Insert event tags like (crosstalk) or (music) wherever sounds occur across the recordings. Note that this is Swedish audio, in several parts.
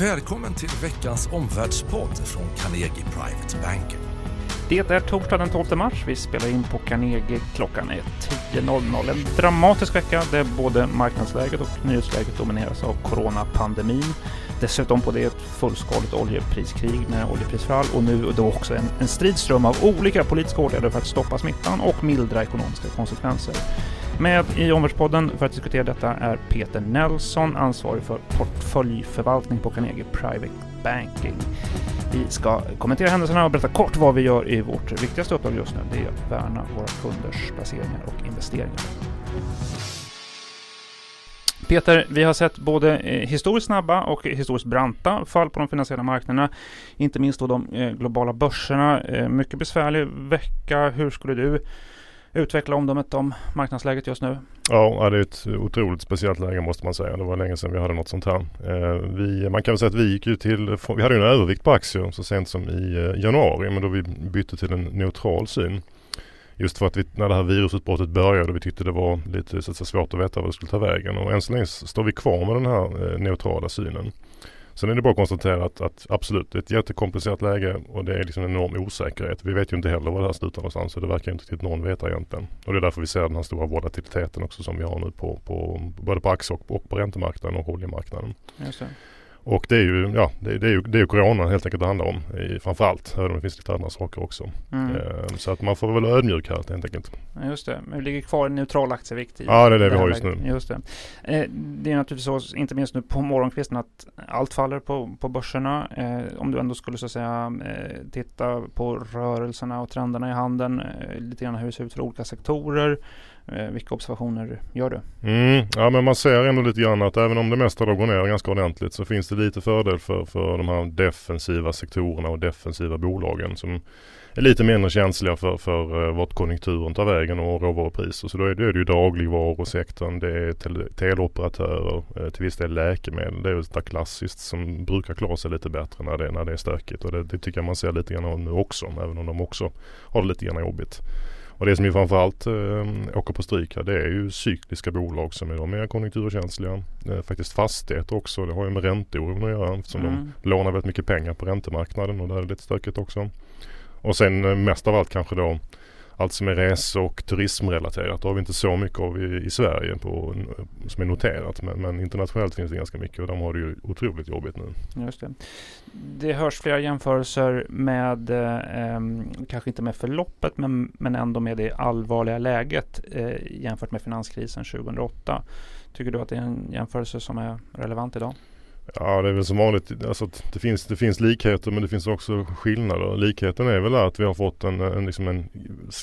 Välkommen till veckans omvärldspodd från Carnegie Private Banking. Det är torsdag den 12 mars. Vi spelar in på Carnegie. Klockan är 10.00. En dramatisk vecka där både marknadsläget och nyhetsläget domineras av coronapandemin. Dessutom på det ett fullskaligt oljepriskrig med oljeprisfall och nu då också en, en stridström av olika politiska åtgärder för att stoppa smittan och mildra ekonomiska konsekvenser. Med i Omvärldspodden för att diskutera detta är Peter Nelson, ansvarig för portföljförvaltning på Carnegie Private Banking. Vi ska kommentera händelserna och berätta kort vad vi gör i vårt viktigaste uppdrag just nu. Det är att värna våra kunders placeringar och investeringar. Peter, vi har sett både eh, historiskt snabba och historiskt branta fall på de finansiella marknaderna. Inte minst då de eh, globala börserna. Eh, mycket besvärlig vecka. Hur skulle du utveckla omdömet om marknadsläget just nu? Ja, det är ett otroligt speciellt läge måste man säga. Det var länge sedan vi hade något sånt här. Eh, vi, man kan väl säga att vi gick ju till, vi hade ju en övervikt på aktier så sent som i eh, januari men då vi bytte till en neutral syn. Just för att vi, när det här virusutbrottet började och vi tyckte det var lite så att svårt att veta vad det skulle ta vägen. Och än så länge står vi kvar med den här eh, neutrala synen. Sen är det bara att konstatera att, att, absolut, det är ett jättekomplicerat läge och det är liksom en enorm osäkerhet. Vi vet ju inte heller var det här slutar någonstans så det verkar inte riktigt någon veta egentligen. Och det är därför vi ser den här stora volatiliteten också som vi har nu på, på både på aktie och, och på räntemarknaden och oljemarknaden. Just det. Och det är ju, ja, det, det är ju, det är ju corona helt enkelt det handlar om i, framförallt. Även om det finns lite andra saker också. Mm. Eh, så att man får väl vara ödmjuk här helt enkelt. Just det, men vi ligger kvar i neutral aktievikt. I ja, det är det, det vi har just nu. Just det. Eh, det är naturligtvis så, inte minst nu på morgonkvisten, att allt faller på, på börserna. Eh, om du ändå skulle så att säga eh, titta på rörelserna och trenderna i handeln, eh, lite grann hur det ser ut för olika sektorer. Eh, vilka observationer gör du? Mm, ja men man ser ändå lite grann att även om det mesta då går ner ganska ordentligt så finns det lite fördel för, för de här defensiva sektorerna och defensiva bolagen som är lite mindre känsliga för, för eh, vart konjunkturen tar vägen och råvarupriser. Så då är det, det ju dagligvarusektorn, det är tel teleoperatörer, eh, till viss del läkemedel. Det är väl det klassiskt som brukar klara sig lite bättre när det, när det är stökigt. Och det, det tycker jag man ser lite grann av nu också, även om de också har det lite grann jobbigt. Och det som ju framförallt eh, åker på stryk här det är ju cykliska bolag som är de mer konjunkturkänsliga. Eh, faktiskt fastigheter också. Det har ju med ränteoron att göra eftersom mm. de lånar väldigt mycket pengar på räntemarknaden och där är det lite stökigt också. Och sen eh, mest av allt kanske då allt som är rese och turismrelaterat. Det har vi inte så mycket av i, i Sverige på, som är noterat. Men, men, internationellt finns det ganska mycket och de har det ju otroligt jobbigt nu. Just det. det hörs flera jämförelser med, eh, kanske inte med förloppet men, men ändå med det allvarliga läget eh, jämfört med finanskrisen 2008. Tycker du att det är en jämförelse som är relevant idag? Ja det är väl som vanligt. Alltså, det, finns, det finns likheter men det finns också skillnader. Likheten är väl att vi har fått en, en, liksom en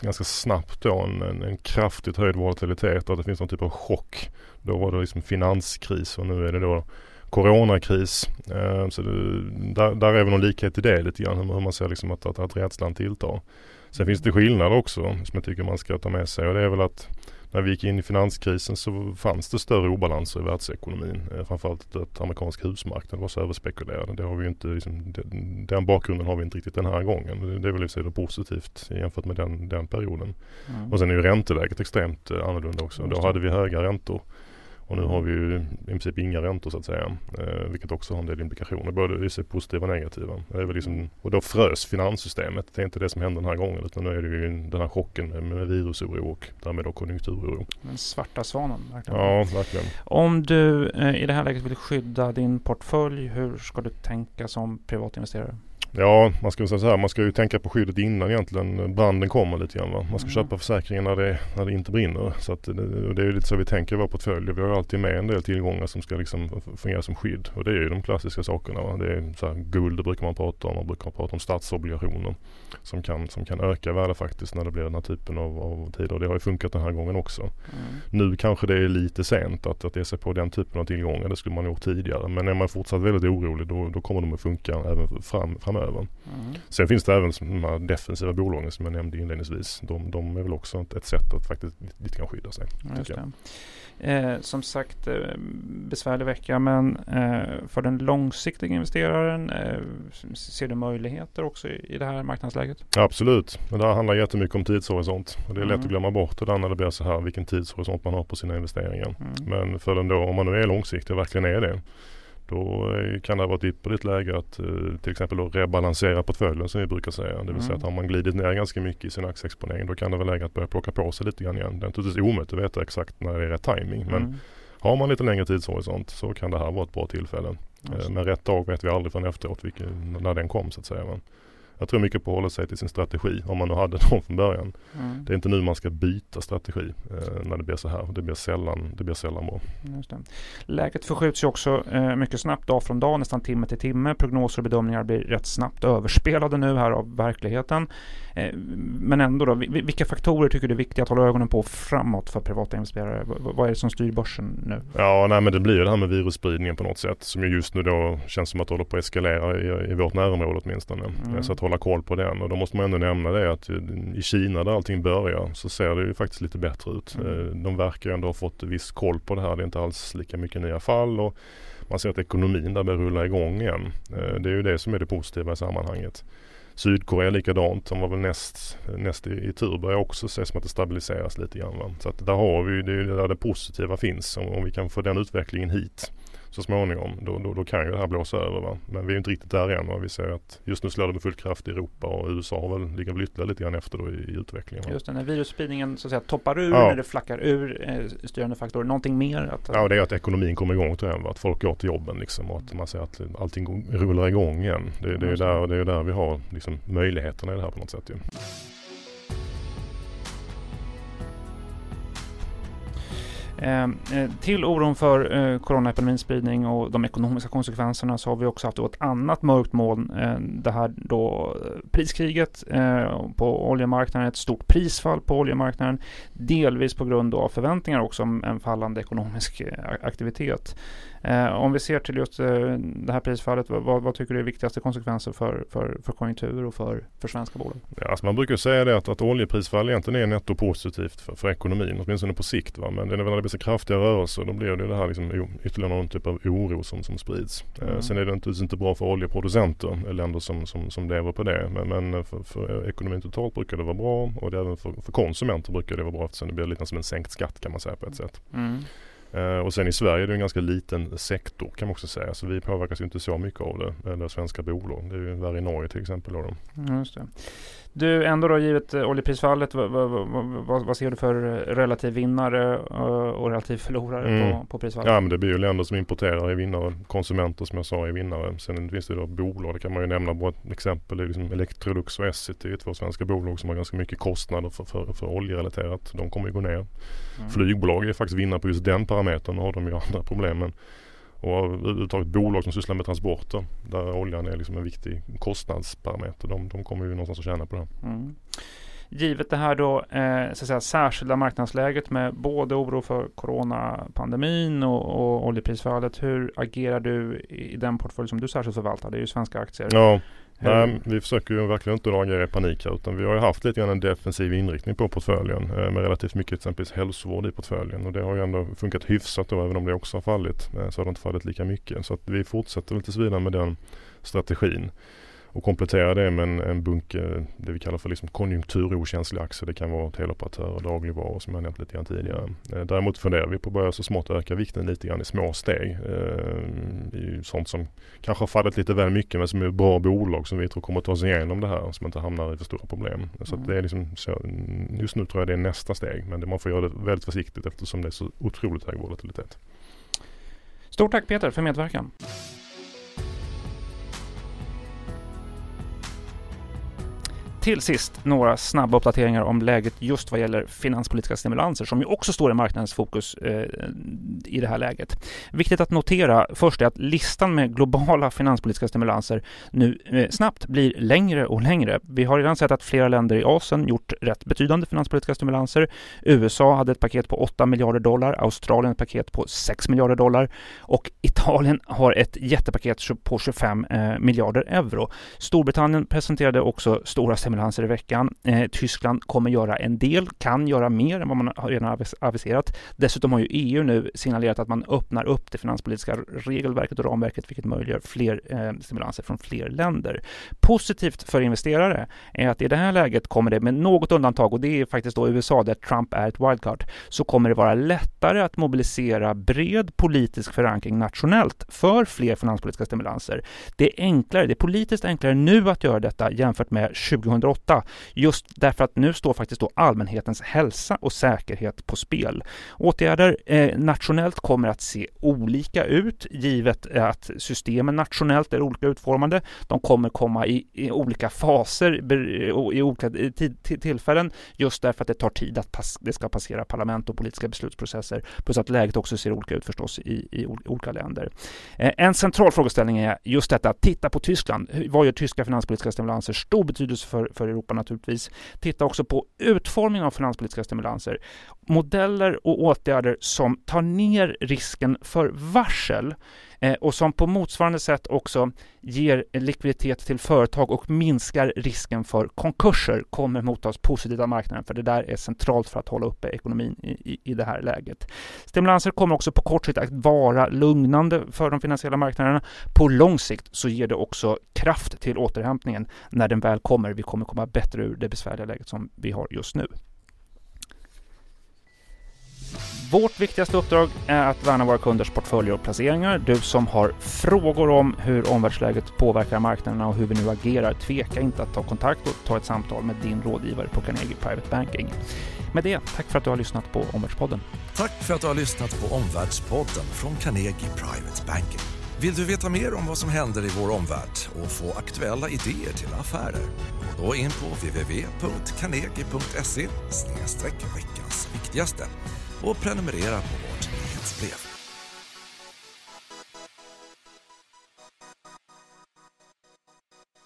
ganska snabbt då en, en, kraftigt höjd volatilitet och att det finns någon typ av chock. Då var det liksom finanskris och nu är det då coronakris. Eh, så det, där, där är väl någon likhet i det lite grann hur man ser liksom att, att, att rädslan tilltar. Sen finns det skillnader också som jag tycker man ska ta med sig och det är väl att när vi gick in i finanskrisen så fanns det större obalanser i världsekonomin. Eh, framförallt att amerikansk husmarknad var så överspekulerad. Det har vi inte, liksom, den bakgrunden har vi inte riktigt den här gången. Det är väl i sig positivt jämfört med den, den perioden. Mm. Och sen är ju ränteläget extremt eh, annorlunda också. Då hade vi höga räntor och nu har vi ju i princip inga räntor så att säga. Eh, vilket också har en del implikationer. Både i positiva och negativa. Det är liksom, och då frös finanssystemet. Det är inte det som hände den här gången. Utan nu är det ju den här chocken med, med virusoro och därmed då konjunkturoro. Den svarta svanen. Verkligen. Ja, verkligen. Om du eh, i det här läget vill skydda din portfölj. Hur ska du tänka som privatinvesterare? Ja, man ska säga så här, man ska ju tänka på skyddet innan egentligen branden kommer lite grann. Va? Man ska mm. köpa försäkringen när det, när det inte brinner. Så att det, det är lite så vi tänker i vår portfölj. Vi har alltid med en del tillgångar som ska liksom fungera som skydd. Och det är ju de klassiska sakerna. Va? Det är så här, guld det brukar man prata om. Man brukar prata om statsobligationer. Som kan, som kan öka värde faktiskt när det blir den här typen av, av tider. Och det har ju funkat den här gången också. Mm. Nu kanske det är lite sent att, att ge sig på den typen av tillgångar. Det skulle man gjort tidigare. Men är man fortsatt väldigt orolig då, då kommer de att funka även fram, framöver framöver. Mm. Sen finns det även de här defensiva bolagen som jag nämnde inledningsvis. De, de är väl också ett, ett sätt att faktiskt lite kan skydda sig. Eh, som sagt, eh, besvärlig vecka men eh, för den långsiktiga investeraren eh, ser du möjligheter också i, i det här marknadsläget? Absolut, men det här handlar jättemycket om tidshorisont. Och det är mm. lätt att glömma bort det där när det blir så här vilken tidshorisont man har på sina investeringar. Mm. Men för den då, om man nu är långsiktig och verkligen är det då kan det vara ett ypperligt läge att till exempel då rebalansera portföljen som vi brukar säga. Det vill mm. säga att har man glidit ner ganska mycket i sin aktieexponering då kan det vara läge att börja plocka på sig lite grann igen. Det är naturligtvis omöjligt att veta exakt när det är rätt timing men mm. har man lite längre tidshorisont så kan det här vara ett bra tillfälle. Mm. Men rätt dag vet vi aldrig förrän efteråt vilken, när den kom så att säga. Men jag tror mycket på att hålla sig till sin strategi om man nu hade (laughs) någon från början. Mm. Det är inte nu man ska byta strategi eh, när det blir så här. Det blir sällan, det blir sällan bra. Det. Läget förskjuts ju också eh, mycket snabbt dag från dag, nästan timme till timme. Prognoser och bedömningar blir rätt snabbt överspelade nu här av verkligheten. Eh, men ändå då, vilka faktorer tycker du är viktiga att hålla ögonen på framåt för privata investerare? vad är det som styr börsen nu? Ja, nej men det blir ju det här med virusspridningen på något sätt som ju just nu då känns som att det håller på att eskalera i, i vårt närområde åtminstone. Mm. Så att hålla koll på den och då måste man ändå nämna det att i Kina där allting börjar så ser det ju faktiskt lite bättre ut. Mm. Eh, de verkar ändå ha fått viss koll på det här. Det är inte alls lika mycket nya fall och man ser att ekonomin där börjar rulla igång igen. Eh, det är ju det som är det positiva i sammanhanget. Sydkorea likadant. De var väl näst, näst i, i tur. Börjar också se som att det stabiliseras lite grann. Va? Så att där har vi, det är där det positiva finns. Om, om vi kan få den utvecklingen hit så småningom då, då, då, kan ju det här blåsa över. Va? Men vi är inte riktigt där än. Va? Vi ser att just nu slår det med full kraft i Europa och USA väl, ligger väl ytterligare lite grann efter då i, i utvecklingen. Va? Just det, när virusspridningen så att säga toppar ur, ja. när det flackar ur eh, styrande faktorer. Någonting mer? Att, ja, det är att ekonomin kommer igång tror jag. Va? Att folk går till jobben liksom och att man ser att allting rullar igång igen. Det, det är, där, det är där vi har liksom, möjligheterna i det här på något sätt. Ju. Ehm, eh, till oron för eh, coronaepidemins spridning och de ekonomiska konsekvenserna så har vi också haft ett annat mörkt moln. Eh, det här då eh, priskriget eh, på oljemarknaden, ett stort prisfall på oljemarknaden. Delvis på grund av förväntningar också om en fallande ekonomisk eh, aktivitet. Eh, om vi ser till just eh, det här prisfallet, vad, vad, tycker du är viktigaste konsekvenser för, för, för konjunktur och för, för svenska bolag? Ja, alltså man brukar säga det att, att oljeprisfall egentligen är netto positivt för, för ekonomin, åtminstone på sikt. Va? Men det när det blir så kraftiga rörelser då blir det det här liksom, ytterligare någon typ av oro som, som sprids. Eh, mm. Sen är det naturligtvis inte bra för oljeproducenter, länder som, som, som lever på det. Men, men för, för, ekonomin totalt brukar det vara bra och det även för, för konsumenter brukar det vara bra eftersom det blir lite som en sänkt skatt kan man säga på ett sätt. Mm. Eh, och sen i Sverige är det en ganska liten sektor kan man också säga. Så vi påverkas ju inte så mycket av det. Eller svenska bolag. Det är ju värre i Norge till exempel. Då. Just det. Du, ändå då givet eh, oljeprisfallet, vad, vad, vad, vad, ser du för relativ vinnare eh, och relativ förlorare mm. på, på prisfallet? Ja men det blir ju länder som importerar är vinnare, konsumenter som jag sa är vinnare. Sen finns det då bolag, det kan man ju nämna på ett exempel. Det är liksom Electrolux och Essity, två svenska bolag som har ganska mycket kostnader för, för, för oljerelaterat. De kommer ju gå ner. Mm. Flygbolag är faktiskt vinnare på just den parametern, har de ju andra problem. Och överhuvudtaget bolag som sysslar med transporter där oljan är liksom en viktig kostnadsparameter. De, de kommer ju någonstans att tjäna på det. Mm. Givet det här då eh, så att säga, särskilda marknadsläget med både oro för coronapandemin och, och oljeprisfallet. Hur agerar du i den portfölj som du särskilt förvaltar? Det är ju svenska aktier. Ja, Nej, ehm, vi försöker ju verkligen inte agera i panik här utan vi har ju haft lite grann en defensiv inriktning på portföljen eh, med relativt mycket exempelvis hälsovård i portföljen. Och det har ju ändå funkat hyfsat då även om det också har fallit. Eh, så har det inte fallit lika mycket. Så att vi fortsätter väl tills vidare med den strategin och komplettera det med en, en bunke, det vi kallar för liksom konjunkturokänsliga aktier. Det kan vara teleoperatörer dagligvaror som jag nämnt lite grann tidigare. Eh, däremot funderar vi på att börja så smått öka vikten lite grann i små steg. Eh, i sånt som kanske har fallit lite väl mycket men som är bra bolag som vi tror kommer att ta sig igenom det här som inte hamnar i för stora problem. Så mm. det är liksom så, just nu tror jag det är nästa steg men det, man får göra det väldigt försiktigt eftersom det är så otroligt hög volatilitet. Stort tack Peter för medverkan. Till sist några snabba uppdateringar om läget just vad gäller finanspolitiska stimulanser som ju också står i marknadens fokus eh, i det här läget. Viktigt att notera först är att listan med globala finanspolitiska stimulanser nu eh, snabbt blir längre och längre. Vi har redan sett att flera länder i Asien gjort rätt betydande finanspolitiska stimulanser. USA hade ett paket på 8 miljarder dollar, Australien ett paket på 6 miljarder dollar och Italien har ett jättepaket på 25 eh, miljarder euro. Storbritannien presenterade också stora stimulanser stimulanser i veckan. Eh, Tyskland kommer göra en del, kan göra mer än vad man redan aviserat. Dessutom har ju EU nu signalerat att man öppnar upp det finanspolitiska regelverket och ramverket vilket möjliggör fler eh, stimulanser från fler länder. Positivt för investerare är att i det här läget kommer det med något undantag och det är faktiskt då USA där Trump är ett wildcard så kommer det vara lättare att mobilisera bred politisk förankring nationellt för fler finanspolitiska stimulanser. Det är enklare, det är politiskt enklare nu att göra detta jämfört med 2000 2008 just därför att nu står faktiskt då allmänhetens hälsa och säkerhet på spel. Åtgärder eh, nationellt kommer att se olika ut givet att systemen nationellt är olika utformade. De kommer komma i, i olika faser i olika tillfällen just därför att det tar tid att pass, det ska passera parlament och politiska beslutsprocesser plus att läget också ser olika ut förstås i, i olika länder. Eh, en central frågeställning är just detta, titta på Tyskland. Vad gör tyska finanspolitiska stimulanser? Stor betydelse för, för Europa naturligtvis. Titta också på utformningen av finanspolitiska stimulanser. Modeller och åtgärder som tar ner risken för varsel eh, och som på motsvarande sätt också ger likviditet till företag och minskar risken för konkurser kommer mottas positivt av marknaden för det där är centralt för att hålla uppe ekonomin i, i, i det här läget. Stimulanser kommer också på kort sikt att vara lugnande för de finansiella marknaderna. På lång sikt så ger det också kraft till återhämtningen när den väl kommer. Vi kommer komma bättre ur det besvärliga läget som vi har just nu. Vårt viktigaste uppdrag är att värna våra kunders portföljer och placeringar. Du som har frågor om hur omvärldsläget påverkar marknaderna och hur vi nu agerar, tveka inte att ta kontakt och ta ett samtal med din rådgivare på Carnegie Private Banking. Med det, tack för att du har lyssnat på Omvärldspodden. Tack för att du har lyssnat på Omvärldspodden från Carnegie Private Banking. Vill du veta mer om vad som händer i vår omvärld och få aktuella idéer till affärer? Gå då in på www.carnegie.se veckans viktigaste och prenumerera på vårt nyhetsbrev.